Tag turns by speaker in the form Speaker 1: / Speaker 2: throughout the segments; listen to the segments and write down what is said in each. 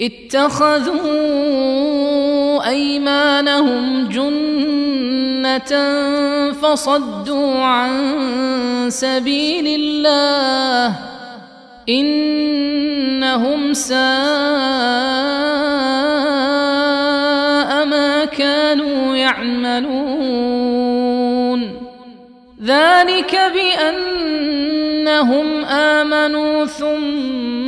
Speaker 1: اتخذوا أيمانهم جنة فصدوا عن سبيل الله إنهم ساء ما كانوا يعملون ذلك بأنهم آمنوا ثم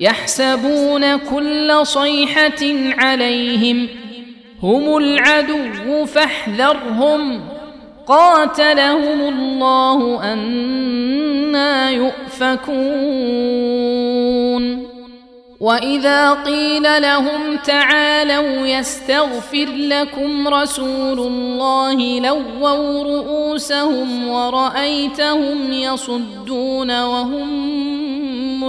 Speaker 1: يحسبون كل صيحه عليهم هم العدو فاحذرهم قاتلهم الله أنا يؤفكون واذا قيل لهم تعالوا يستغفر لكم رسول الله لووا رؤوسهم ورايتهم يصدون وهم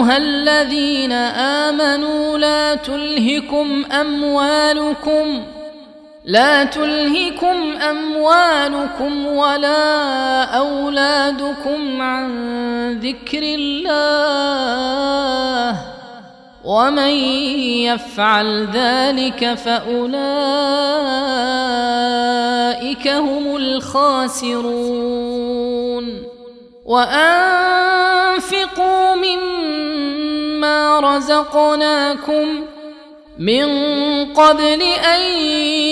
Speaker 1: أيها الذين آمنوا لا تلهكم أموالكم لا تلهكم أموالكم ولا أولادكم عن ذكر الله ومن يفعل ذلك فأولئك هم الخاسرون. وأنفقوا مما رزقناكم من قبل أن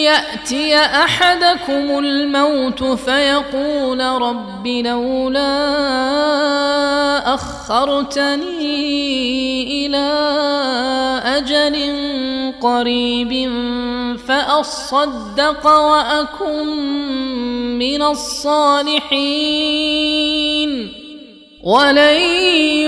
Speaker 1: يأتي أحدكم الموت فيقول رب لولا أخرتني إلى أجل قريب فأصدق وأكن من الصالحين. ولن